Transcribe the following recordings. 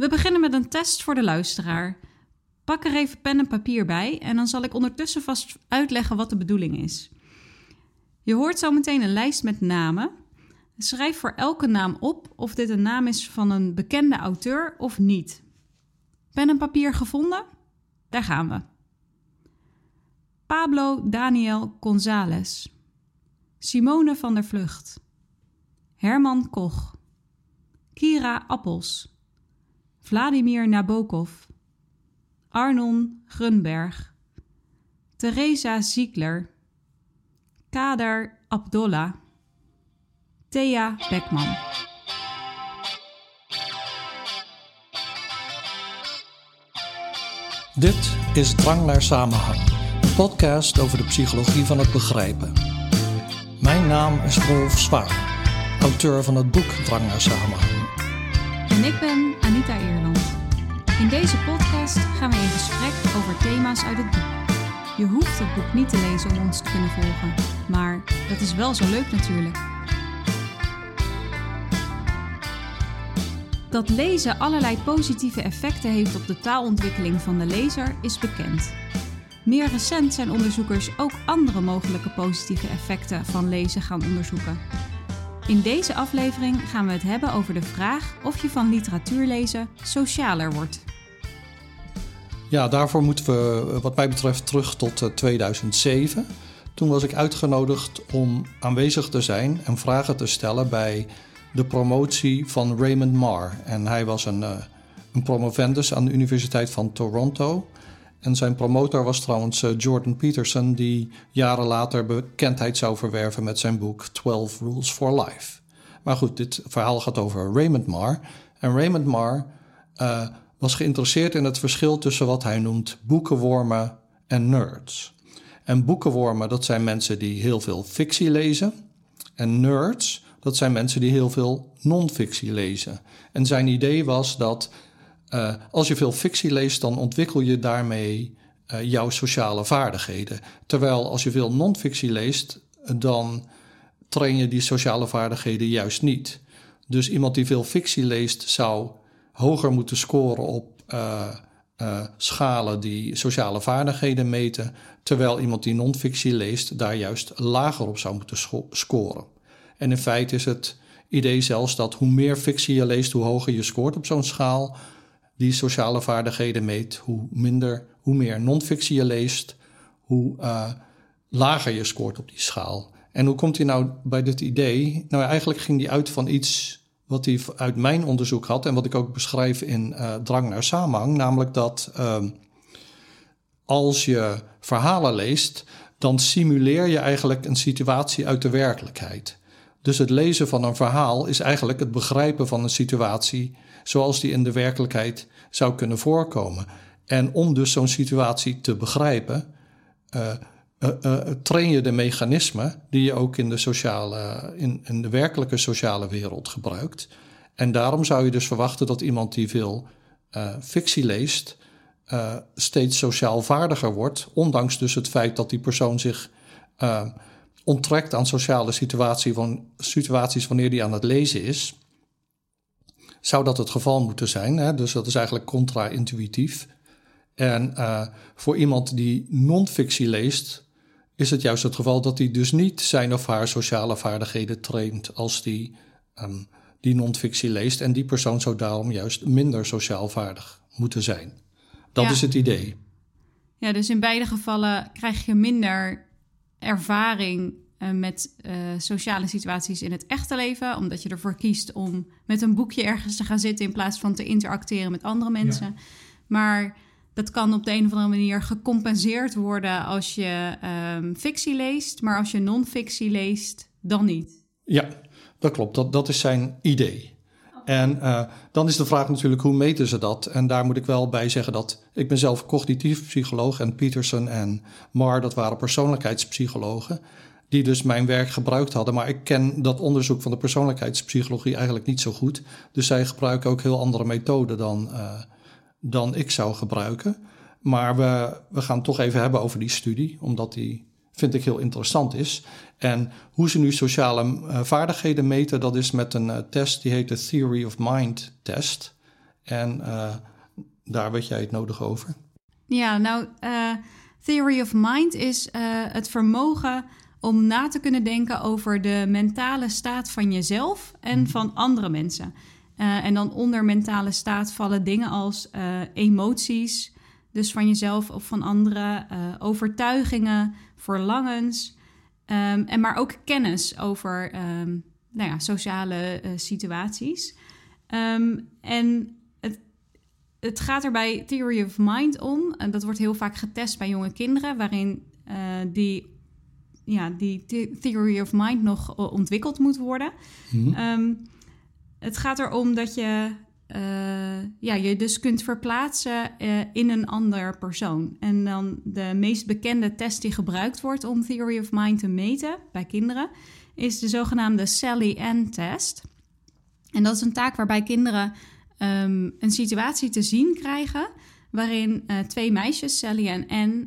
We beginnen met een test voor de luisteraar. Pak er even pen en papier bij en dan zal ik ondertussen vast uitleggen wat de bedoeling is. Je hoort zo meteen een lijst met namen. Schrijf voor elke naam op of dit een naam is van een bekende auteur of niet. Pen en papier gevonden? Daar gaan we. Pablo Daniel González. Simone van der Vlucht. Herman Koch. Kira Appels. Vladimir Nabokov. Arnon Grunberg. Teresa Ziegler. Kader Abdollah. Thea Beckman. Dit is Drang naar Samenhang, een podcast over de psychologie van het begrijpen. Mijn naam is Rolf Zwaar, auteur van het boek Drang naar Samenhang. En ik ben Anita Eerland. In deze podcast gaan we in gesprek over thema's uit het boek. Je hoeft het boek niet te lezen om ons te kunnen volgen, maar dat is wel zo leuk natuurlijk. Dat lezen allerlei positieve effecten heeft op de taalontwikkeling van de lezer is bekend. Meer recent zijn onderzoekers ook andere mogelijke positieve effecten van lezen gaan onderzoeken. In deze aflevering gaan we het hebben over de vraag of je van literatuur lezen socialer wordt. Ja, daarvoor moeten we wat mij betreft terug tot 2007. Toen was ik uitgenodigd om aanwezig te zijn en vragen te stellen bij de promotie van Raymond Marr. En hij was een, uh, een promovendus aan de Universiteit van Toronto. En zijn promotor was trouwens uh, Jordan Peterson, die jaren later bekendheid zou verwerven met zijn boek 12 Rules for Life. Maar goed, dit verhaal gaat over Raymond Marr. En Raymond Marr uh, was geïnteresseerd in het verschil tussen wat hij noemt boekenwormen en nerds. En boekenwormen, dat zijn mensen die heel veel fictie lezen. En nerds, dat zijn mensen die heel veel non-fictie lezen. En zijn idee was dat uh, als je veel fictie leest, dan ontwikkel je daarmee uh, jouw sociale vaardigheden. Terwijl als je veel non-fictie leest, dan train je die sociale vaardigheden juist niet. Dus iemand die veel fictie leest, zou hoger moeten scoren op uh, schalen die sociale vaardigheden meten, terwijl iemand die non-fictie leest daar juist lager op zou moeten scoren. En in feite is het idee zelfs dat hoe meer fictie je leest, hoe hoger je scoort op zo'n schaal die sociale vaardigheden meet, hoe minder, hoe meer non-fictie je leest, hoe uh, lager je scoort op die schaal. En hoe komt hij nou bij dit idee? Nou, eigenlijk ging hij uit van iets wat hij uit mijn onderzoek had en wat ik ook beschrijf in uh, Drang naar Samenhang, namelijk dat uh, als je verhalen leest, dan simuleer je eigenlijk een situatie uit de werkelijkheid. Dus het lezen van een verhaal is eigenlijk het begrijpen van een situatie zoals die in de werkelijkheid zou kunnen voorkomen. En om dus zo'n situatie te begrijpen, uh, uh, uh, train je de mechanismen die je ook in de, sociale, in, in de werkelijke sociale wereld gebruikt. En daarom zou je dus verwachten dat iemand die veel fictie leest, steeds sociaal vaardiger wordt, ondanks dus het feit dat die persoon zich onttrekt aan sociale situatie van, situaties wanneer die aan het lezen is, zou dat het geval moeten zijn. Hè? Dus dat is eigenlijk contra-intuïtief. En uh, voor iemand die non-fictie leest, is het juist het geval dat hij dus niet zijn of haar sociale vaardigheden traint als die, um, die non-fictie leest. En die persoon zou daarom juist minder sociaal vaardig moeten zijn. Dat ja. is het idee. Ja, dus in beide gevallen krijg je minder ervaring met uh, sociale situaties in het echte leven, omdat je ervoor kiest om met een boekje ergens te gaan zitten in plaats van te interacteren met andere mensen. Ja. Maar dat kan op de een of andere manier gecompenseerd worden als je um, fictie leest, maar als je non-fictie leest, dan niet. Ja, dat klopt. Dat, dat is zijn idee. En uh, dan is de vraag natuurlijk, hoe meten ze dat? En daar moet ik wel bij zeggen dat ik ben zelf cognitief psycholoog en Peterson en Marr, dat waren persoonlijkheidspsychologen, die dus mijn werk gebruikt hadden. Maar ik ken dat onderzoek van de persoonlijkheidspsychologie eigenlijk niet zo goed. Dus zij gebruiken ook heel andere methoden dan, uh, dan ik zou gebruiken. Maar we, we gaan het toch even hebben over die studie, omdat die vind ik heel interessant is. En hoe ze nu sociale uh, vaardigheden meten, dat is met een uh, test die heet de Theory of Mind test. En daar weet jij het nodig over. Ja, nou, Theory of Mind is het vermogen om na te kunnen denken over de mentale staat van jezelf en mhm. van andere mensen. Uh, en dan onder mentale staat vallen dingen als uh, emoties, dus van jezelf of van anderen, uh, overtuigingen, verlangens, um, en maar ook kennis over um, nou ja, sociale situaties. Um, en het, het gaat er bij Theory of Mind om, en dat wordt heel vaak getest bij jonge kinderen, waarin die ja, die theory of mind nog ontwikkeld moet worden. Mm het gaat erom dat je uh, ja, je dus kunt verplaatsen uh, in een ander persoon. En dan de meest bekende test die gebruikt wordt om theory of mind te meten bij kinderen, is de zogenaamde Sally Ann test. En dat is een taak waarbij kinderen um, een situatie te zien krijgen waarin uh, twee meisjes, Sally en Anne,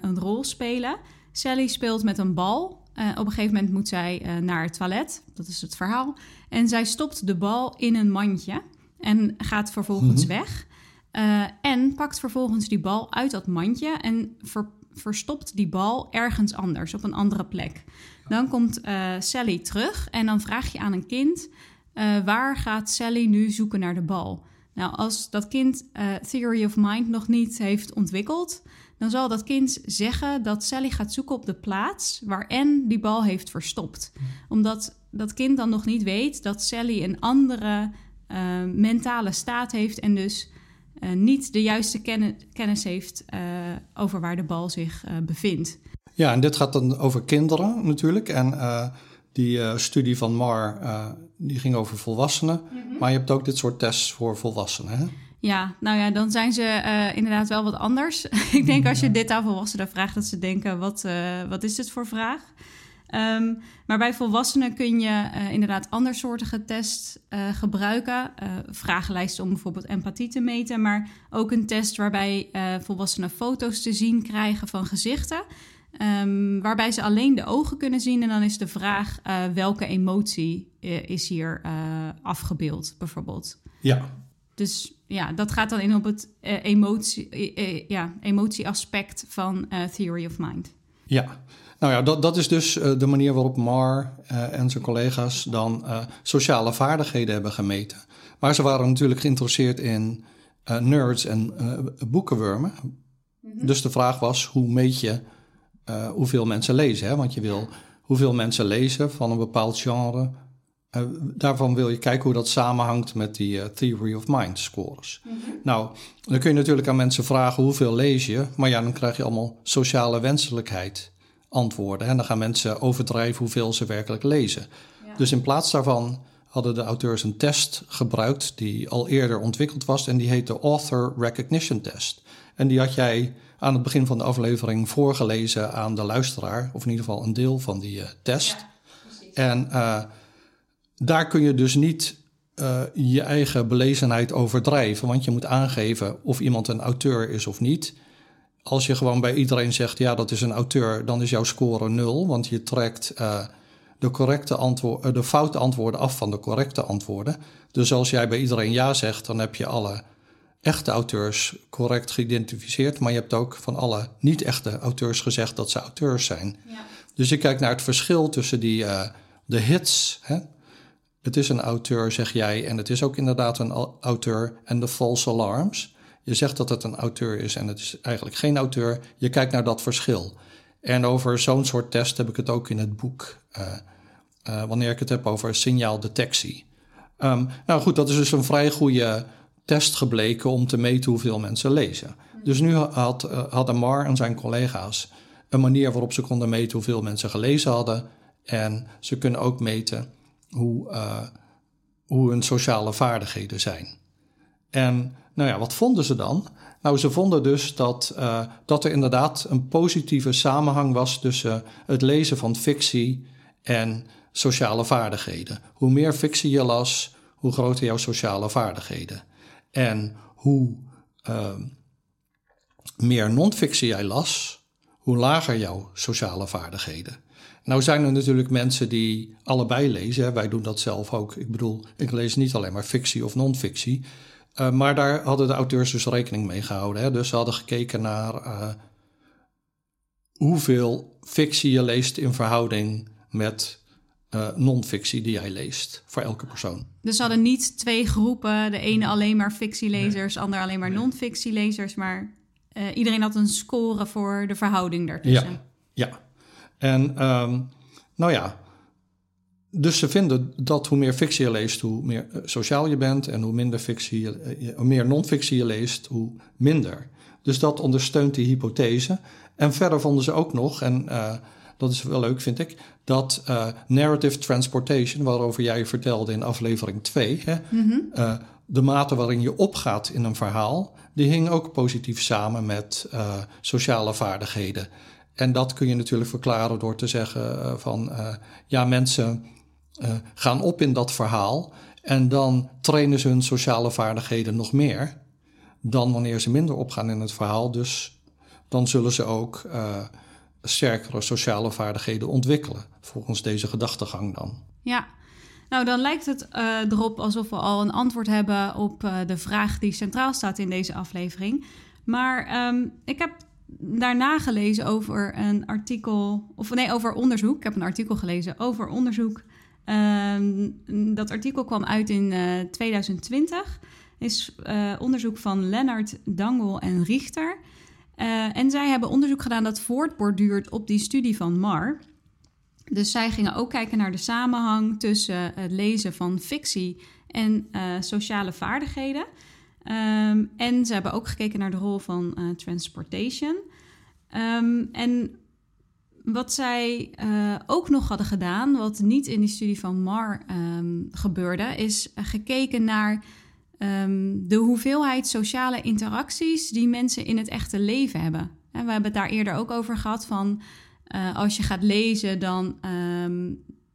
een rol spelen. Sally speelt met een bal. Uh, op een gegeven moment moet zij uh, naar het toilet. Dat is het verhaal. En zij stopt de bal in een mandje en gaat vervolgens mhm. weg. Uh, en pakt vervolgens die bal uit dat mandje en ver, verstopt die bal ergens anders, op een andere plek. Dan komt Sally terug en dan vraag je aan een kind: waar gaat Sally nu zoeken naar de bal? Nou, als dat kind Theory of Mind nog niet heeft ontwikkeld, dan zal dat kind zeggen dat Sally gaat zoeken op de plaats waar Anne die bal heeft verstopt. Omdat dat kind dan nog niet weet dat Sally een andere uh, mentale staat heeft en dus uh, niet de juiste kennis heeft uh, over waar de bal zich bevindt. Ja, en dit gaat dan over kinderen natuurlijk. En die studie van Mar die ging over volwassenen. Mm -hmm. Maar je hebt ook dit soort tests voor volwassenen. Hè? Ja, nou ja, dan zijn ze uh, inderdaad wel wat anders. ik denk als je dit aan volwassenen vraagt, dat ze denken: wat, uh, wat is dit voor vraag? Um, maar bij volwassenen kun je uh, inderdaad andersoortige tests gebruiken. vragenlijsten om bijvoorbeeld empathie te meten, maar ook een test waarbij volwassenen foto's te zien krijgen van gezichten. Um, waarbij ze alleen de ogen kunnen zien. En dan is de vraag welke emotie is hier afgebeeld, bijvoorbeeld. Ja. Dus ja, dat gaat dan in op het uh, emotie, uh, ja, emotieaspect van Theory of Mind. Ja, nou ja, dat, dat is dus de manier waarop Mar en zijn collega's dan sociale vaardigheden hebben gemeten. Maar ze waren natuurlijk geïnteresseerd in nerds en boekenwormen. Mhm. Dus de vraag was, hoe meet je hoeveel mensen lezen? Hè? Want je wil hoeveel mensen lezen van een bepaald genre uh, daarvan wil je kijken hoe dat samenhangt met die uh, Theory of Mind scores. Mm -hmm. Nou, dan kun je natuurlijk aan mensen vragen hoeveel lees je, maar ja, dan krijg je allemaal sociale wenselijkheid antwoorden. En dan gaan mensen overdrijven hoeveel ze werkelijk lezen. Ja. Dus in plaats daarvan hadden de auteurs een test gebruikt die al eerder ontwikkeld was en die heet de Author Recognition Test. En die had jij aan het begin van de aflevering voorgelezen aan de luisteraar, of in ieder geval een deel van die uh, test. Ja, en daar kun je dus niet uh, je eigen belezenheid overdrijven, want je moet aangeven of iemand een auteur is of niet. Als je gewoon bij iedereen zegt, ja, dat is een auteur, dan is jouw score nul, want je trekt uh, de, correcte antwoord, uh, de foute antwoorden af van de correcte antwoorden. Dus als jij bij iedereen ja zegt, dan heb je alle echte auteurs correct geïdentificeerd, maar je hebt ook van alle niet-echte auteurs gezegd dat ze auteurs zijn. Ja. Dus je kijkt naar het verschil tussen die, de hits, hè, het is een auteur, zeg jij, en het is ook inderdaad een auteur en de false alarms. Je zegt dat het een auteur is en het is eigenlijk geen auteur. Je kijkt naar dat verschil. En over zo'n soort test heb ik het ook in het boek, uh, uh, wanneer ik het heb over signaaldetectie. Um, nou goed, dat is dus een vrij goede test gebleken om te meten hoeveel mensen lezen. Dus nu had, uh, hadden Mar en zijn collega's een manier waarop ze konden meten hoeveel mensen gelezen hadden. En ze kunnen ook meten hoe, uh, hoe hun sociale vaardigheden zijn. En nou ja, wat vonden ze dan? Nou, ze vonden dus dat, uh, dat er inderdaad een positieve samenhang was tussen het lezen van fictie en sociale vaardigheden. Hoe meer fictie je las, hoe groter jouw sociale vaardigheden. En hoe uh, meer non-fictie jij las, hoe lager jouw sociale vaardigheden. Nou zijn er natuurlijk mensen die allebei lezen. Wij doen dat zelf ook. Ik bedoel, ik lees niet alleen maar fictie of non-fictie. Uh, maar daar hadden de auteurs dus rekening mee gehouden. Hè? Dus ze hadden gekeken naar uh, hoeveel fictie je leest in verhouding met uh, non-fictie die jij leest voor elke persoon. Dus ze hadden niet twee groepen, de ene alleen maar fictielezers, nee. ander alleen maar nee. non-fictielezers, maar iedereen had een score voor de verhouding daartussen. Ja, ja. En um, nou ja, dus ze vinden dat hoe meer fictie je leest, hoe meer eh, sociaal je bent. En hoe minder fictie je, eh, hoe meer non-fictie je leest, hoe minder. Dus dat ondersteunt die hypothese. En verder vonden ze ook nog, en uh, dat is wel leuk vind ik, dat uh, narrative transportation, waarover jij vertelde in aflevering 2, hè, mm -hmm. uh, de mate waarin je opgaat in een verhaal, die hing ook positief samen met sociale vaardigheden. En dat kun je natuurlijk verklaren door te zeggen van ja, mensen uh, gaan op in dat verhaal. En dan trainen ze hun sociale vaardigheden nog meer dan wanneer ze minder opgaan in het verhaal. Dus dan zullen ze ook sterkere sociale vaardigheden ontwikkelen, volgens deze gedachtegang dan. Ja, nou dan lijkt het erop alsof we al een antwoord hebben op de vraag die centraal staat in deze aflevering. Maar um, ik heb daarna gelezen over een artikel, of nee, over onderzoek. Ik heb een artikel gelezen over onderzoek Um, dat artikel kwam uit in uh, 2020. Is uh, onderzoek van Lennart Dangel en Richter. Uh, en zij hebben onderzoek gedaan dat voortborduurt op die studie van Mar. Dus zij gingen ook kijken naar de samenhang tussen het lezen van fictie en sociale vaardigheden. Um, en ze hebben ook gekeken naar de rol van transportation. Um, en wat zij uh, ook nog hadden gedaan, wat niet in die studie van Mar um, gebeurde, is gekeken naar de hoeveelheid sociale interacties die mensen in het echte leven hebben. En we hebben het daar eerder ook over gehad van uh, als je gaat lezen, dan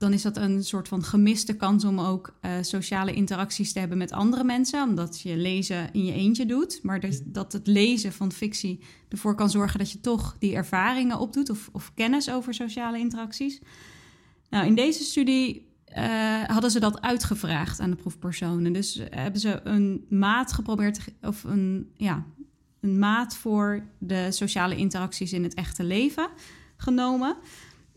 dan is dat een soort van gemiste kans om ook uh, sociale interacties te hebben met andere mensen, omdat je lezen in je eentje doet. Maar dat, dat het lezen van fictie ervoor kan zorgen dat je toch die ervaringen opdoet of, of kennis over sociale interacties. Nou, in deze studie uh, hadden ze dat uitgevraagd aan de proefpersonen. Dus hebben ze een maat geprobeerd, of een, ja, een maat voor de sociale interacties in het echte leven genomen.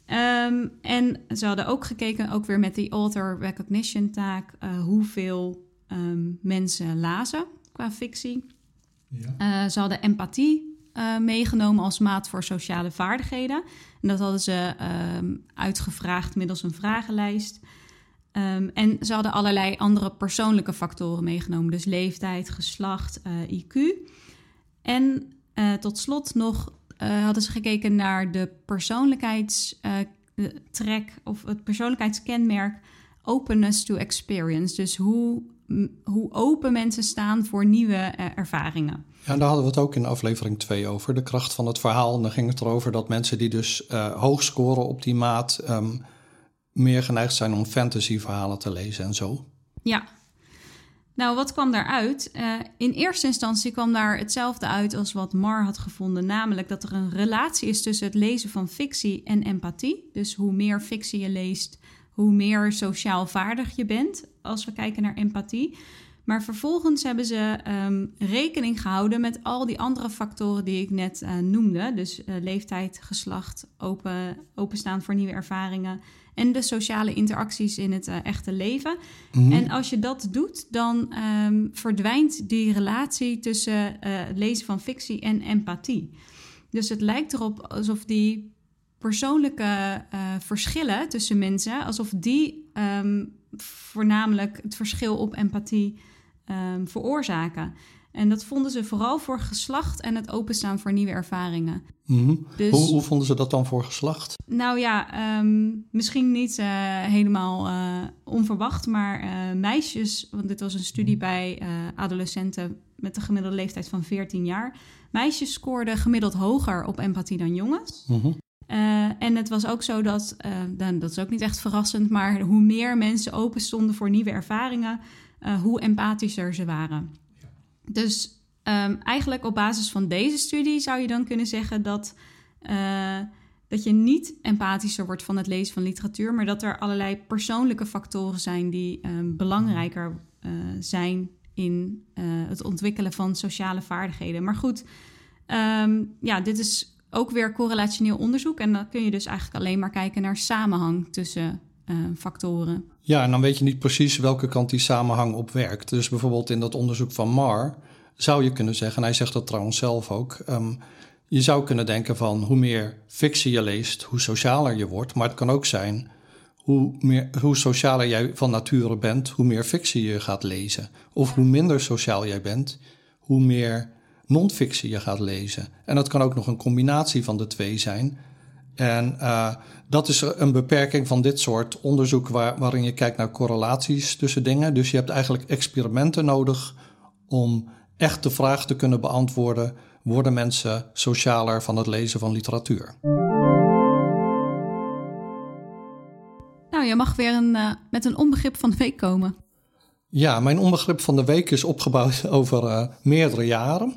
Um, en ze hadden ook gekeken, ook weer met die author recognition taak, uh, hoeveel um, mensen lazen qua fictie. Ja. Uh, ze hadden empathie uh, meegenomen als maat voor sociale vaardigheden. En dat hadden ze um, uitgevraagd middels een vragenlijst. en ze hadden allerlei andere persoonlijke factoren meegenomen, dus leeftijd, geslacht, IQ. En tot slot nog uh, hadden ze gekeken naar de persoonlijkheidstrek uh, of het persoonlijkheidskenmerk openness to experience. Dus hoe, hoe open mensen staan voor nieuwe uh, ervaringen. Ja, daar hadden we het ook in aflevering 2 over, de kracht van het verhaal. En dan ging het erover dat mensen die dus hoog scoren op die maat... Um, meer geneigd zijn om fantasyverhalen te lezen en zo. Ja, nou, wat kwam daaruit? Uh, in eerste instantie kwam daar hetzelfde uit als wat Mar had gevonden, namelijk dat er een relatie is tussen het lezen van fictie en empathie. Dus hoe meer fictie je leest, hoe meer sociaal vaardig je bent als we kijken naar empathie. Maar vervolgens hebben ze um, rekening gehouden met al die andere factoren die ik net uh, noemde. Dus uh, leeftijd, geslacht, open, openstaan voor nieuwe ervaringen en de sociale interacties in het uh, echte leven. Mm-hmm. En als je dat doet, dan um, verdwijnt die relatie tussen het lezen van fictie en empathie. Dus het lijkt erop alsof die persoonlijke verschillen tussen mensen, alsof die um, voornamelijk het verschil op empathie um, veroorzaken. En dat vonden ze vooral voor geslacht en het openstaan voor nieuwe ervaringen. Mm-hmm. dus, hoe, hoe, vonden ze dat dan voor geslacht? Nou ja, um, misschien niet uh, helemaal uh, onverwacht, maar uh, meisjes, want dit was een studie bij adolescenten met een gemiddelde leeftijd van 14 jaar. Meisjes scoorden gemiddeld hoger op empathie dan jongens. Mm-hmm. en het was ook zo dat, dan, dat is ook niet echt verrassend, maar hoe meer mensen open stonden voor nieuwe ervaringen, uh, hoe empathischer ze waren. Dus um, eigenlijk op basis van deze studie zou je dan kunnen zeggen dat, uh, dat je niet empathischer wordt van het lezen van literatuur, maar dat er allerlei persoonlijke factoren zijn die um, belangrijker uh, zijn in eh, het ontwikkelen van sociale vaardigheden. Maar goed, ehm, ja, dit is ook weer correlationeel onderzoek. En dan kun je dus eigenlijk alleen maar kijken naar samenhang tussen factoren. Ja, en dan weet je niet precies welke kant die samenhang op werkt. Dus bijvoorbeeld in dat onderzoek van Mar zou je kunnen zeggen, en hij zegt dat trouwens zelf ook. Ehm, je zou kunnen denken van hoe meer fictie je leest, hoe socialer je wordt. Maar het kan ook zijn hoe, meer, hoe socialer jij van nature bent, hoe meer fictie je gaat lezen. Of hoe minder sociaal jij bent, hoe meer non-fictie je gaat lezen. En dat kan ook nog een combinatie van de twee zijn. En uh, dat is een beperking van dit soort onderzoek waar, waarin je kijkt naar correlaties tussen dingen. Dus je hebt eigenlijk experimenten nodig om echt de vraag te kunnen beantwoorden: worden mensen socialer van het lezen van literatuur? Nou, je mag weer een, uh, met een onbegrip van de week komen. Ja, mijn onbegrip van de week is opgebouwd over uh, meerdere jaren.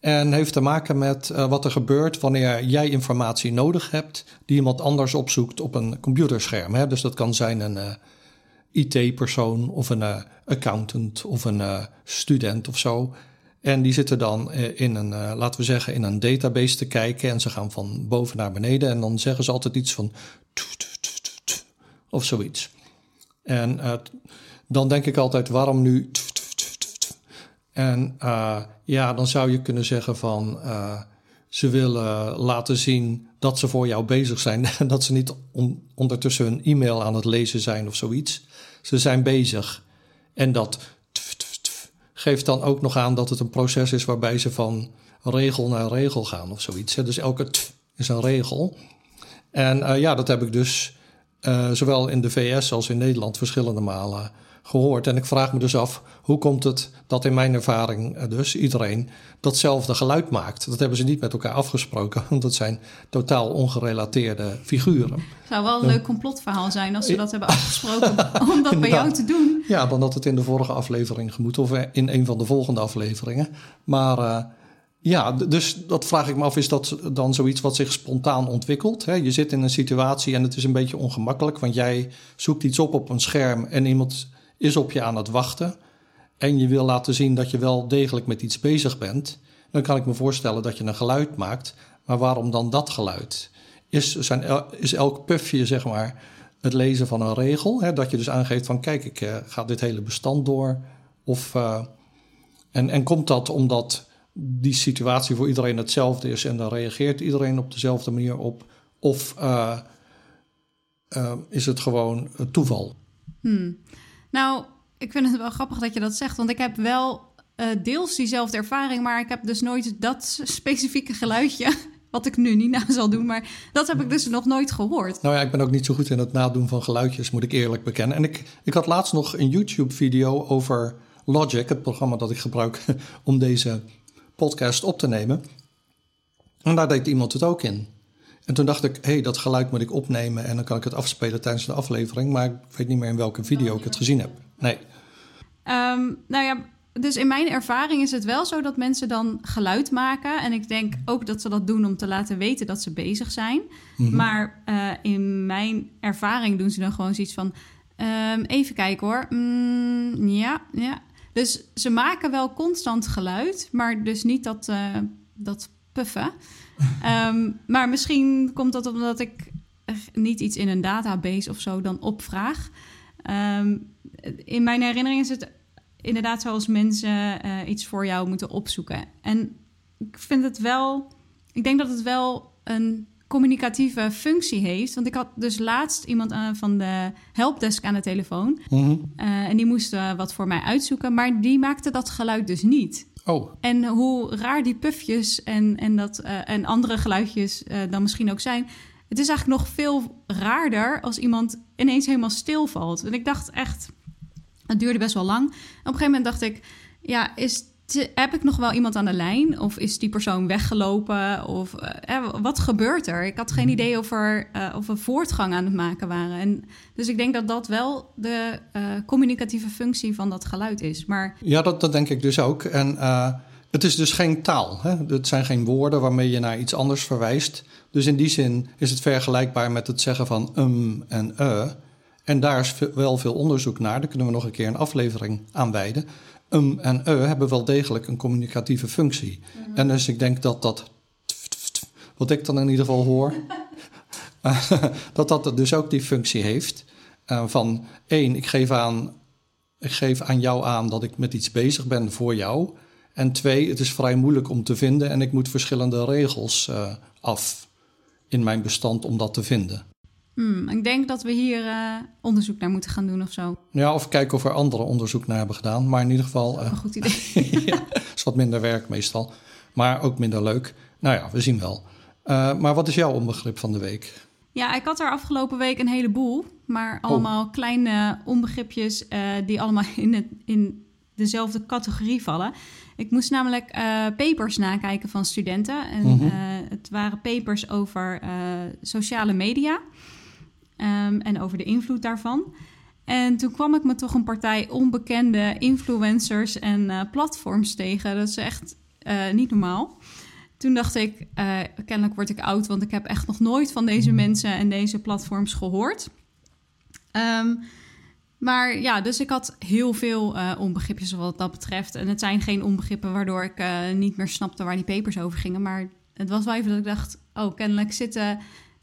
En heeft te maken met uh, wat er gebeurt wanneer jij informatie nodig hebt die iemand anders opzoekt op een computerscherm. Hè? Dus dat kan zijn een uh, IT-persoon of een uh, accountant of een student of zo. En die zitten dan in een, laten we zeggen, in een database te kijken. En ze gaan van boven naar beneden. En dan zeggen ze altijd iets van of zoiets. En dan denk ik altijd, waarom nu en uh, ja, dan zou je kunnen zeggen van uh, ze willen laten zien dat ze voor jou bezig zijn. dat ze niet on ondertussen hun e-mail aan het lezen zijn of zoiets. Ze zijn bezig. En dat tf, tf, tf, geeft dan ook nog aan dat het een proces is waarbij ze van regel naar regel gaan of zoiets. Dus elke is een regel. En uh, ja, dat heb ik dus zowel in de VS als in Nederland verschillende malen gehoord. En ik vraag me dus af, hoe komt het dat in mijn ervaring eh, dus iedereen datzelfde geluid maakt? Dat hebben ze niet met elkaar afgesproken, want dat zijn totaal ongerelateerde figuren. Het zou wel een leuk complotverhaal zijn als ze dat hebben afgesproken om dat bij jou te doen. Ja, dan had het in de vorige aflevering gemoet of in een van de volgende afleveringen. Maar uh, ja, dus dat vraag ik me af, is dat dan zoiets wat zich spontaan ontwikkelt? Hè? Je zit in een situatie en het is een beetje ongemakkelijk, want jij zoekt iets op op een scherm en iemand is op je aan het wachten en je wil laten zien dat je wel degelijk met iets bezig bent, dan kan ik me voorstellen dat je een geluid maakt. Maar waarom dan dat geluid? Is, zijn, is elk puffje, zeg maar, het lezen van een regel? Hè? Dat je dus aangeeft van, kijk, ik uh, ga dit hele bestand door. Of, uh, en, en komt dat omdat die situatie voor iedereen hetzelfde is en dan reageert iedereen op dezelfde manier op? Of uh, is het gewoon toeval? Hmm. Nou, ik vind het wel grappig dat je dat zegt, want ik heb wel uh, deels diezelfde ervaring, maar ik heb dus nooit dat specifieke geluidje. Wat ik nu niet na zal doen, maar dat heb ik dus nog nooit gehoord. Nou ja, ik ben ook niet zo goed in het nadoen van geluidjes, moet ik eerlijk bekennen. En ik, ik had laatst nog een YouTube-video over Logic, het programma dat ik gebruik om deze podcast op te nemen. En daar deed iemand het ook in. En toen dacht ik, hé, hey, dat geluid moet ik opnemen en dan kan ik het afspelen tijdens de aflevering. Maar ik weet niet meer in welke video ik het gezien heb. Nee. Um, nou ja, dus in mijn ervaring is het wel zo dat mensen dan geluid maken. En ik denk ook dat ze dat doen om te laten weten dat ze bezig zijn. Mm -hmm. Maar uh, in mijn ervaring doen ze dan gewoon zoiets van: um, even kijken hoor. Mm, ja, ja. Dus ze maken wel constant geluid, maar dus niet dat, uh, dat puffen. Um, maar misschien komt dat omdat ik niet iets in een database of zo dan opvraag. Um, in mijn herinnering is het inderdaad zoals mensen uh, iets voor jou moeten opzoeken. En ik vind het wel, ik denk dat het wel een communicatieve functie heeft. Want ik had dus laatst iemand uh, van de helpdesk aan de telefoon. Mm -hmm. uh, en die moest wat voor mij uitzoeken, maar die maakte dat geluid dus niet. Oh. En hoe raar die pufjes en, en, dat, uh, en andere geluidjes uh, dan misschien ook zijn. Het is eigenlijk nog veel raarder als iemand ineens helemaal stilvalt. En ik dacht echt, het duurde best wel lang. op een gegeven moment dacht ik, ja, is heb ik nog wel iemand aan de lijn? Of is die persoon weggelopen? Of uh, wat gebeurt er? Ik had geen idee of, er, uh, of we voortgang aan het maken waren. En dus ik denk dat dat wel de uh, communicatieve functie van dat geluid is. Maar... Ja, dat, dat denk ik dus ook. En het is dus geen taal. Hè? Het zijn geen woorden waarmee je naar iets anders verwijst. Dus in die zin is het vergelijkbaar met het zeggen van um en uh. En daar is wel veel onderzoek naar. Daar kunnen we nog een keer een aflevering aan wijden. Um en e hebben wel degelijk een communicatieve functie. En dus ik denk dat dat, wat ik dan in ieder geval hoor, dat dat dus ook die functie heeft. Uh, van één, ik geef, aan, ik geef aan jou aan dat ik met iets bezig ben voor jou. En twee, het is vrij moeilijk om te vinden en ik moet verschillende regels uh, af in mijn bestand om dat te vinden. Hmm, ik denk dat we hier uh, onderzoek naar moeten gaan doen of zo. Ja, of kijken of er anderen onderzoek naar hebben gedaan. Maar in ieder geval. Uh, een goed idee. ja, is wat minder werk meestal. Maar ook minder leuk. Nou ja, we zien wel. Uh, maar wat is jouw onbegrip van de week? Ja, ik had er afgelopen week een heleboel. Maar allemaal oh. kleine onbegripjes die allemaal in, het, in dezelfde categorie vallen. Ik moest namelijk uh, papers nakijken van studenten. En mm -hmm. uh, het waren papers over sociale media um, en over de invloed daarvan. En toen kwam ik me toch een partij onbekende influencers en platforms tegen. Dat is echt niet normaal. Toen dacht ik, kennelijk word ik oud, want ik heb echt nog nooit van deze mensen en deze platforms gehoord. Um, maar ja, dus ik had heel veel uh, onbegripjes wat dat betreft. En het zijn geen onbegrippen waardoor ik uh, niet meer snapte waar die papers over gingen. Maar het was wel even dat ik dacht: oh, kennelijk zitten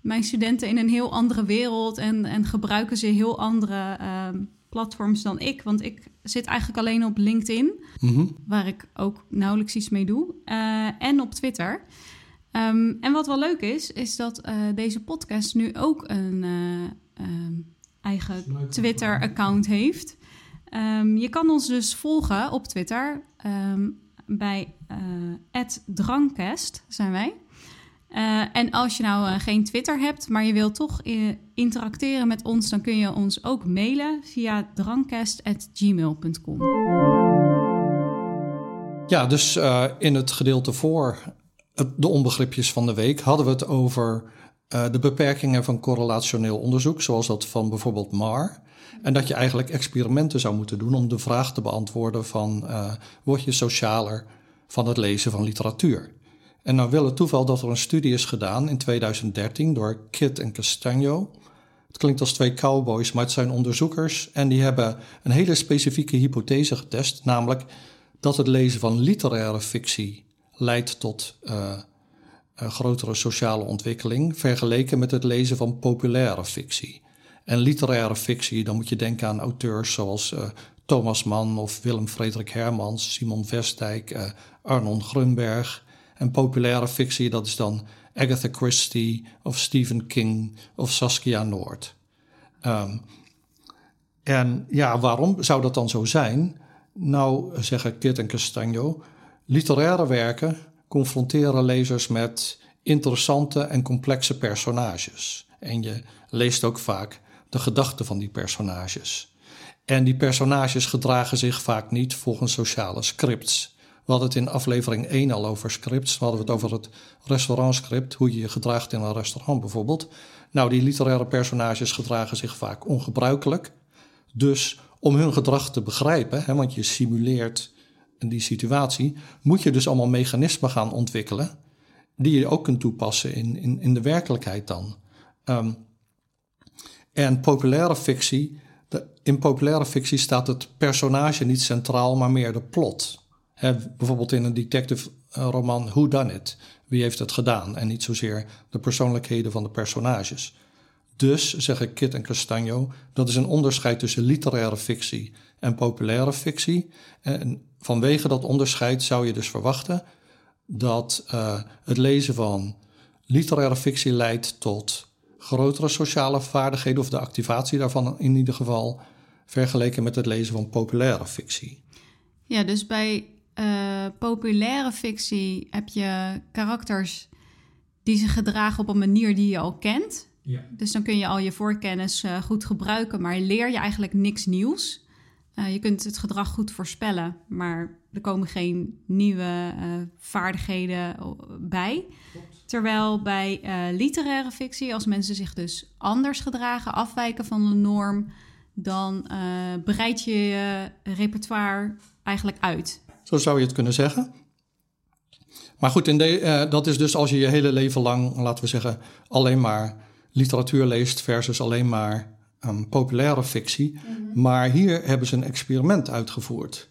mijn studenten in een heel andere wereld en, en gebruiken ze heel andere uh, platforms dan ik. Want ik zit eigenlijk alleen op LinkedIn, mm -hmm. waar ik ook nauwelijks iets mee doe, uh, en op Twitter. Um, en wat wel leuk is, is dat deze podcast nu ook een. Um, eigen Twitter-account heeft. Um, je kan ons dus volgen op Twitter um, bij uh, @drankcast zijn wij. Uh, en als je nou uh, geen Twitter hebt, maar je wilt toch interacteren met ons, dan kun je ons ook mailen via drankcast@gmail.com. Ja, dus in het gedeelte voor de onbegripjes van de week hadden we het over de beperkingen van correlationeel onderzoek, zoals dat van bijvoorbeeld MAR. En dat je eigenlijk experimenten zou moeten doen om de vraag te beantwoorden van word je socialer van het lezen van literatuur? En nou wil het toeval dat er een studie is gedaan in 2013 door Kit en Castagno. Het klinkt als twee cowboys, maar het zijn onderzoekers en die hebben een hele specifieke hypothese getest, namelijk dat het lezen van literaire fictie leidt tot uh, een grotere sociale ontwikkeling vergeleken met het lezen van populaire fictie. En literaire fictie, dan moet je denken aan auteurs zoals uh, Thomas Mann of Willem Frederik Hermans, Simon Vestdijk, uh, Arnon Grunberg. En populaire fictie, dat is dan Agatha Christie of Stephen King of Saskia Noord. Um, en ja, waarom zou dat dan zo zijn? Nou, zeggen Kit en Castagno, literaire werken confronteren lezers met interessante en complexe personages. En je leest ook vaak de gedachten van die personages. En die personages gedragen zich vaak niet volgens sociale scripts. We hadden het in aflevering 1 al over scripts. We hadden het over het restaurantscript, hoe je je gedraagt in een restaurant bijvoorbeeld. Nou, die literaire personages gedragen zich vaak ongebruikelijk. Dus om hun gedrag te begrijpen, hè, want je simuleert die situatie, moet je dus allemaal mechanismen gaan ontwikkelen die je ook kunt toepassen in, in, in de werkelijkheid dan. Um, en populaire fictie, de, in populaire fictie staat het personage niet centraal, maar meer de plot. Bijvoorbeeld in een detective eh, roman Who Done It? Wie heeft het gedaan? En niet zozeer de persoonlijkheden van de personages. Dus, zeggen Kit en Castagno, dat is een onderscheid tussen literaire fictie en populaire fictie. En vanwege dat onderscheid zou je dus verwachten dat uh, het lezen van literaire fictie leidt tot grotere sociale vaardigheden, of de activatie daarvan in ieder geval, vergeleken met het lezen van populaire fictie. Ja, dus bij uh, populaire fictie heb je karakters die zich gedragen op een manier die je al kent. Ja. Dus dan kun je al je voorkennis uh, goed gebruiken, maar leer je eigenlijk niks nieuws. Uh, je kunt het gedrag goed voorspellen, maar er komen geen nieuwe vaardigheden bij. Terwijl bij literaire fictie, als mensen zich dus anders gedragen, afwijken van de norm, dan breid je je repertoire eigenlijk uit. Zo zou je het kunnen zeggen. Maar goed, in de, dat is dus als je je hele leven lang, laten we zeggen, alleen maar literatuur leest versus alleen maar um, populaire fictie. Mhm. Maar hier hebben ze een experiment uitgevoerd.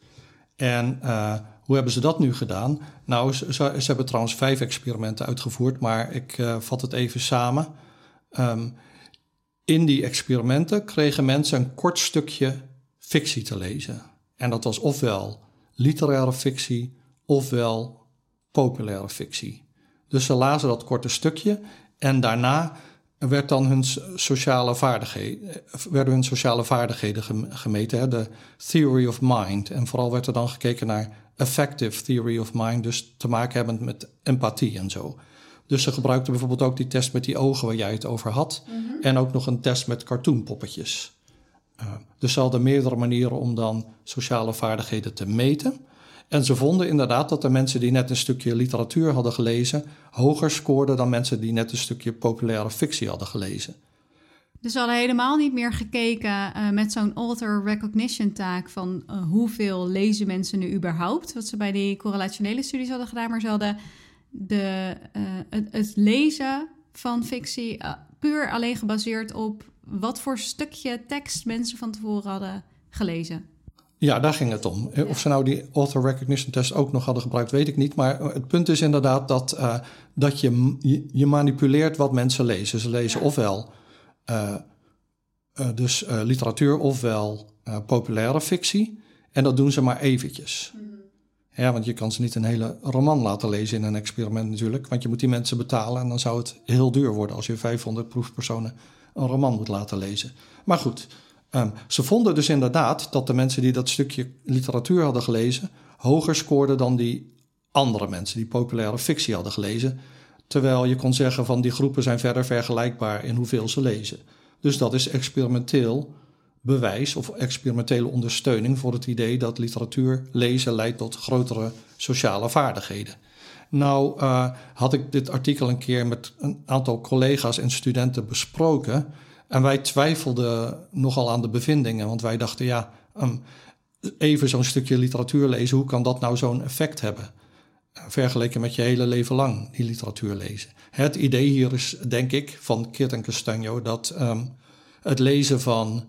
En uh, hoe hebben ze dat nu gedaan? Nou, ze, ze, hebben trouwens vijf experimenten uitgevoerd, maar ik uh, vat het even samen. Um, in die experimenten kregen mensen een kort stukje fictie te lezen. En dat was ofwel literaire fictie, ofwel populaire fictie. Dus ze lazen dat korte stukje en daarna werd dan hun sociale vaardigheden, werden hun sociale vaardigheden gemeten, hè, de theory of mind. En vooral werd er dan gekeken naar affective theory of mind, dus te maken hebbend met empathie en zo. Dus ze gebruikten bijvoorbeeld ook die test met die ogen waar jij het over had. Mhm. En ook nog een test met cartoonpoppetjes. Uh, dus ze hadden meerdere manieren om dan sociale vaardigheden te meten. En ze vonden inderdaad dat de mensen die net een stukje literatuur hadden gelezen, hoger scoorden dan mensen die net een stukje populaire fictie hadden gelezen. Dus ze hadden helemaal niet meer gekeken uh, met zo'n author recognition taak van uh, hoeveel lezen mensen nu überhaupt, wat ze bij die correlationele studies hadden gedaan, maar ze hadden de, het, lezen van fictie puur alleen gebaseerd op wat voor stukje tekst mensen van tevoren hadden gelezen. Ja, daar ging het om. Of ze nou die author recognition test ook nog hadden gebruikt, weet ik niet. Maar het punt is inderdaad dat, uh, dat je, je manipuleert wat mensen lezen. Ze lezen ofwel uh, uh, dus literatuur ofwel populaire fictie. En dat doen ze maar eventjes. Mm -hmm. Ja, want je kan ze niet een hele roman laten lezen in een experiment natuurlijk. Want je moet die mensen betalen en dan zou het heel duur worden als je 500 proefpersonen een roman moet laten lezen. Maar goed, um, ze vonden dus inderdaad dat de mensen die dat stukje literatuur hadden gelezen, hoger scoorden dan die andere mensen die populaire fictie hadden gelezen. Terwijl je kon zeggen van die groepen zijn verder vergelijkbaar in hoeveel ze lezen. Dus dat is experimenteel bewijs of experimentele ondersteuning voor het idee dat literatuur lezen leidt tot grotere sociale vaardigheden. Nou uh, had ik dit artikel een keer met een aantal collega's en studenten besproken. En wij twijfelden nogal aan de bevindingen, want wij dachten, ja, um, even zo'n stukje literatuur lezen, hoe kan dat nou zo'n effect hebben? Vergeleken met je hele leven lang die literatuur lezen. Het idee hier is, denk ik, van Kit en Castagno, dat um, het lezen van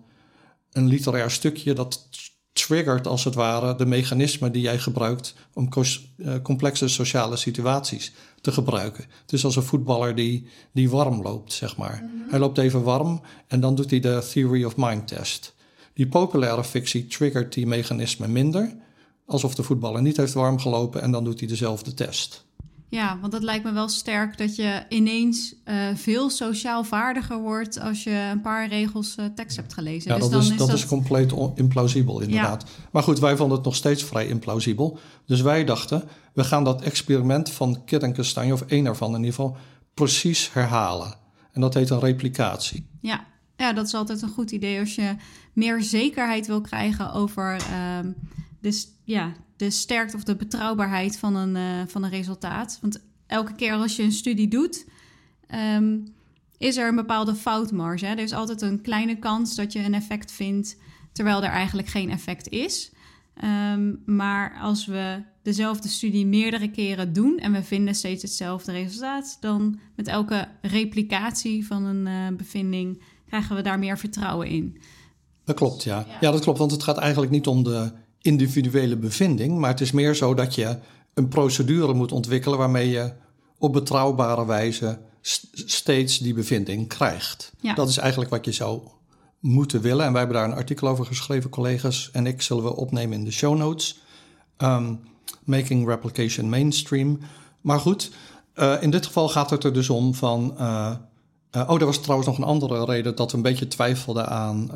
een literair stukje, dat triggert als het ware de mechanismen die jij gebruikt om eh, complexe sociale situaties te gebruiken. Dus als een voetballer die, die warm loopt, zeg maar. Mhm. Hij loopt even warm en dan doet hij de Theory of Mind test. Die populaire fictie triggert die mechanismen minder, alsof de voetballer niet heeft warm gelopen en dan doet hij dezelfde test. Ja, want het lijkt me wel sterk dat je ineens uh, veel sociaal vaardiger wordt als je een paar regels uh, tekst hebt gelezen. Ja, dus dat, is, is dat, is compleet implausibel inderdaad. Ja. Maar goed, wij vonden het nog steeds vrij implausibel. Dus wij dachten, we gaan dat experiment van Kit en Kastanje, of één ervan in ieder geval, precies herhalen. En dat heet een replicatie. Ja, ja dat is altijd een goed idee als je meer zekerheid wil krijgen over uh, dus, ja, de sterkte of de betrouwbaarheid van een, uh, van een resultaat. Want elke keer als je een studie doet, um, is er een bepaalde foutmarge. Hè? Er is altijd een kleine kans dat je een effect vindt, terwijl er eigenlijk geen effect is. Um, maar als we dezelfde studie meerdere keren doen en we vinden steeds hetzelfde resultaat, dan met elke replicatie van een uh, bevinding krijgen we daar meer vertrouwen in. Dat klopt, ja. ja. ja. dat klopt, want het gaat eigenlijk niet om de individuele bevinding, maar het is meer zo dat je een procedure moet ontwikkelen waarmee je op betrouwbare wijze steeds die bevinding krijgt. Ja. Dat is eigenlijk wat je zou moeten willen. En wij hebben daar een artikel over geschreven, collega's en ik zullen we opnemen in de show notes. Um, making replication mainstream. Maar goed, uh, in dit geval gaat het er dus om van. Uh, uh, oh, er was trouwens nog een andere reden dat we een beetje twijfelden aan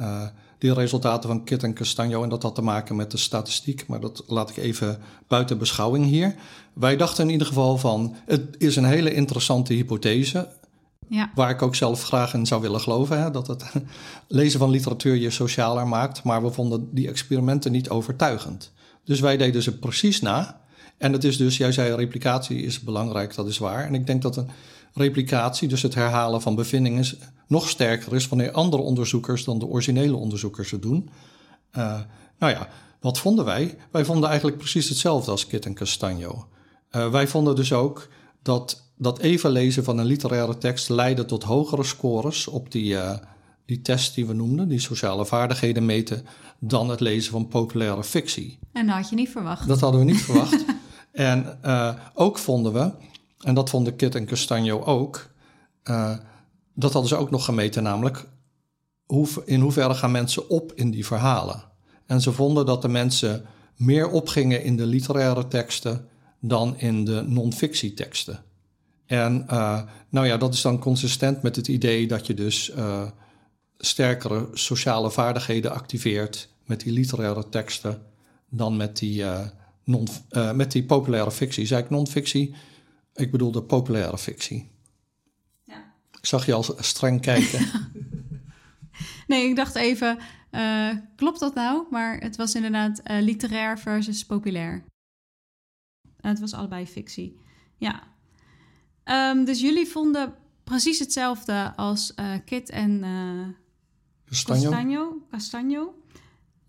die resultaten van Kit en Castagno. En dat had te maken met de statistiek, maar dat laat ik even buiten beschouwing hier. Wij dachten in ieder geval van, het is een hele interessante hypothese. Ja. Waar ik ook zelf graag in zou willen geloven. Hè, dat het lezen van literatuur je socialer maakt. Maar we vonden die experimenten niet overtuigend. Dus wij deden ze precies na. En het is dus, jij zei replicatie is belangrijk, dat is waar. En ik denk dat een replicatie, dus het herhalen van bevindingen, nog sterker is wanneer andere onderzoekers dan de originele onderzoekers het doen. Uh, nou ja, wat vonden wij? Wij vonden eigenlijk precies hetzelfde als Kit en Castagno. Uh, wij vonden dus ook dat dat even lezen van een literaire tekst leidde tot hogere scores op die, uh, die test die we noemden, die sociale vaardigheden meten, dan het lezen van populaire fictie. En dat had je niet verwacht. Dat hadden we niet verwacht. En uh, ook vonden we, en dat vonden Kit en Castagno ook, uh, dat hadden ze ook nog gemeten, namelijk hoe, in hoeverre gaan mensen op in die verhalen. En ze vonden dat de mensen meer opgingen in de literaire teksten dan in de non-fictieteksten. En uh, nou ja, dat is dan consistent met het idee dat je dus uh, sterkere sociale vaardigheden activeert met die literaire teksten dan met die, non, met die populaire fictie. Zei ik non-fictie? Ik bedoel de populaire fictie. Ja. Ik zag je al streng kijken. nee, ik dacht even, klopt dat nou? Maar het was inderdaad literair versus populair. het was allebei fictie. Ja, Um, dus jullie vonden precies hetzelfde als uh, Kit en. Castagno. Castagno.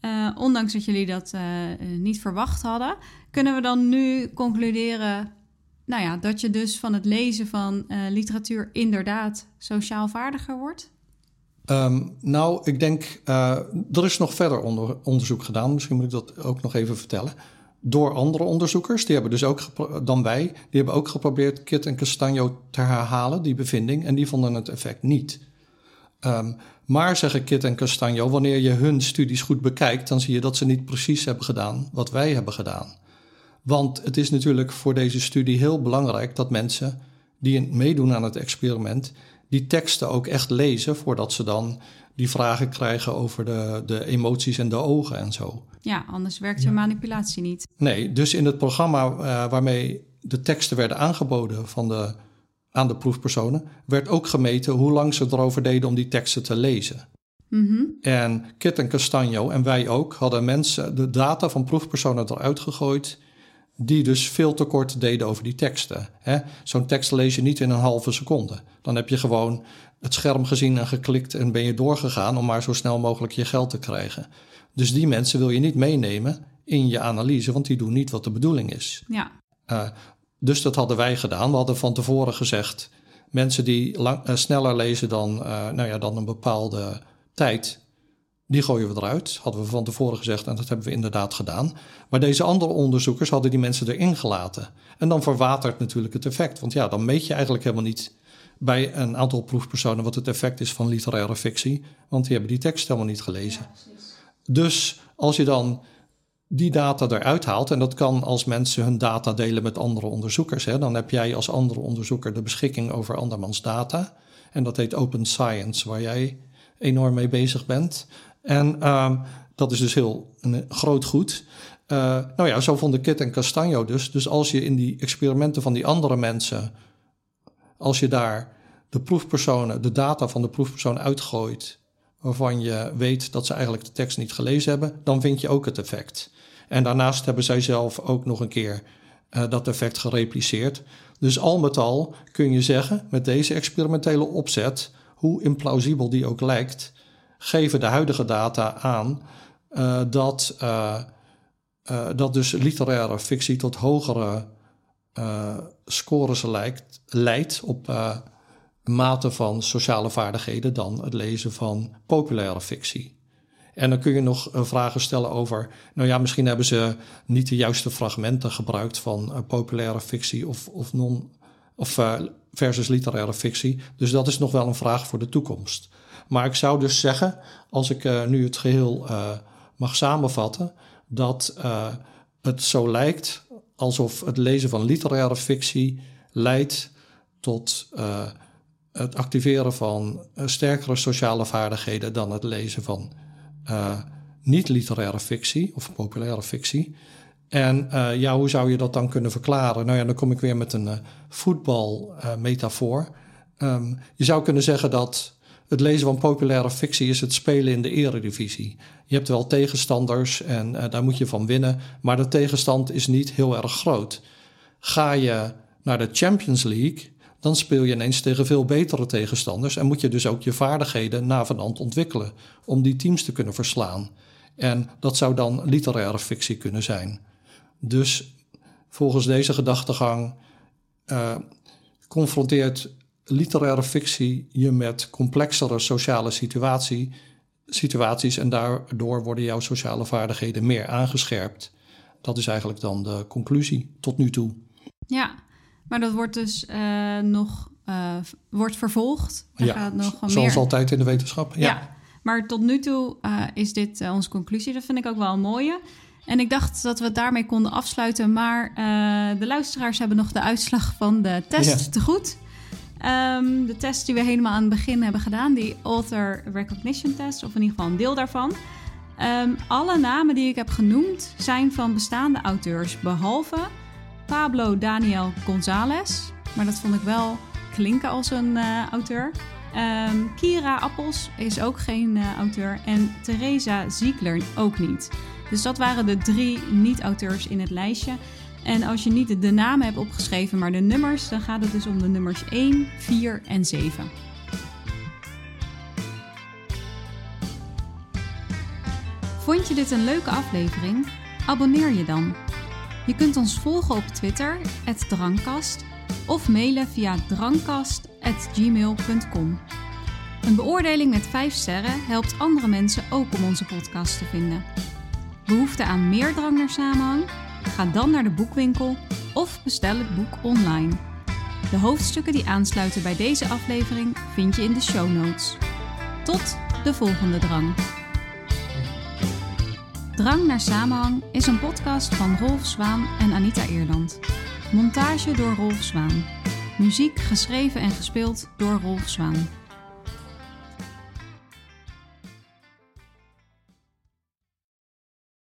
Uh, ondanks dat jullie dat niet verwacht hadden, kunnen we dan nu concluderen nou ja, dat je dus van het lezen van literatuur inderdaad sociaal vaardiger wordt? Um, nou, ik denk, er is nog verder onder, onderzoek gedaan. Misschien moet ik dat ook nog even vertellen door andere onderzoekers. Die hebben dus ook dan wij, die hebben ook geprobeerd Kit en Castagno te herhalen, die bevinding, en die vonden het effect niet. Um, maar zeggen Kit en Castagno, wanneer je hun studies goed bekijkt, dan zie je dat ze niet precies hebben gedaan wat wij hebben gedaan. Want het is natuurlijk voor deze studie heel belangrijk dat mensen die meedoen aan het experiment, die teksten ook echt lezen voordat ze dan die vragen krijgen over de, de emoties en de ogen en zo. Ja, anders werkt je manipulatie niet. Nee, dus in het programma uh, waarmee de teksten werden aangeboden van de, aan de proefpersonen, werd ook gemeten hoe lang ze erover deden om die teksten te lezen. Mm -hmm. En Kit en Castagno en wij ook hadden mensen de data van proefpersonen eruit gegooid die dus veel te kort deden over die teksten. Zo'n tekst lees je niet in een halve seconde. Dan heb je gewoon het scherm gezien en geklikt en ben je doorgegaan om maar zo snel mogelijk je geld te krijgen. Dus die mensen wil je niet meenemen in je analyse, want die doen niet wat de bedoeling is. Ja. Uh, dus dat hadden wij gedaan. We hadden van tevoren gezegd: mensen die lang, uh, sneller lezen dan, uh, nou ja, dan een bepaalde tijd, die gooien we eruit. Hadden we van tevoren gezegd en dat hebben we inderdaad gedaan. Maar deze andere onderzoekers hadden die mensen erin gelaten. En dan verwatert natuurlijk het effect. Want ja, dan meet je eigenlijk helemaal niet bij een aantal proefpersonen wat het effect is van literaire fictie. Want die hebben die tekst helemaal niet gelezen. Ja, dus als je dan die data eruit haalt, en dat kan als mensen hun data delen met andere onderzoekers, hè, dan heb jij als andere onderzoeker de beschikking over andermans data. En dat heet Open Science, waar jij enorm mee bezig bent. En uh, dat is dus heel een groot goed. Uh, nou ja, zo vonden Kit en Castagno dus. Dus als je in die experimenten van die andere mensen, als je daar de proefpersonen, de data van de proefpersoon uitgooit waarvan je weet dat ze eigenlijk de tekst niet gelezen hebben, dan vind je ook het effect. En daarnaast hebben zij zelf ook nog een keer uh, dat effect gerepliceerd. Dus al met al kun je zeggen, met deze experimentele opzet, hoe implausibel die ook lijkt, geven de huidige data aan uh, dat, uh, dat dus literaire fictie tot hogere scores lijkt, leidt op mate van sociale vaardigheden dan het lezen van populaire fictie. En dan kun je nog eh, vragen stellen over, nou ja, misschien hebben ze niet de juiste fragmenten gebruikt van populaire fictie of, of, non, of versus literaire fictie. Dus dat is nog wel een vraag voor de toekomst. Maar ik zou dus zeggen, als ik uh, nu het geheel mag samenvatten, dat het zo lijkt alsof het lezen van literaire fictie leidt tot het activeren van uh, sterkere sociale vaardigheden dan het lezen van uh, niet-literaire fictie of populaire fictie. En uh, ja, hoe zou je dat dan kunnen verklaren? Nou ja, dan kom ik weer met een voetbalmetafoor. Um, je zou kunnen zeggen dat het lezen van populaire fictie is het spelen in de eredivisie. Je hebt wel tegenstanders en daar moet je van winnen, maar de tegenstand is niet heel erg groot. Ga je naar de Champions League, dan speel je ineens tegen veel betere tegenstanders en moet je dus ook je vaardigheden navenant ontwikkelen om die teams te kunnen verslaan. En dat zou dan literaire fictie kunnen zijn. Dus volgens deze gedachtegang uh, confronteert literaire fictie je met complexere sociale situatie, situaties en daardoor worden jouw sociale vaardigheden meer aangescherpt. Dat is eigenlijk dan de conclusie tot nu toe. Ja, maar dat wordt dus uh, nog uh, wordt vervolgd. Daar ja, gaat nog zoals meer... altijd in de wetenschap. Ja, ja maar tot nu toe uh, is dit onze conclusie. Dat vind ik ook wel een mooie. En ik dacht dat we het daarmee konden afsluiten. Maar de luisteraars hebben nog de uitslag van de test te goed. Um, de test die we helemaal aan het begin hebben gedaan, die Author Recognition Test, of in ieder geval een deel daarvan. Um, alle namen die ik heb genoemd zijn van bestaande auteurs, behalve Pablo Daniel González. Maar dat vond ik wel klinken als een uh, auteur. Um, Kira Appels is ook geen uh, auteur. En Theresa Ziegler ook niet. Dus dat waren de drie niet-auteurs in het lijstje. En als je niet de namen hebt opgeschreven, maar de nummers, dan gaat het dus om de nummers 1, 4 en 7. Vond je dit een leuke aflevering? Abonneer je dan. Je kunt ons volgen op Twitter, Drankkast, of mailen via drankkast.gmail.com. Een beoordeling met 5 sterren helpt andere mensen ook om onze podcast te vinden. Behoefte aan meer drang naar samenhang? Ga dan naar de boekwinkel of bestel het boek online. De hoofdstukken die aansluiten bij deze aflevering vind je in de show notes. Tot de volgende drang. Drang naar samenhang is een podcast van Rolf Zwaan en Anita Eerland. Montage door Rolf Zwaan. Muziek geschreven en gespeeld door Rolf Zwaan.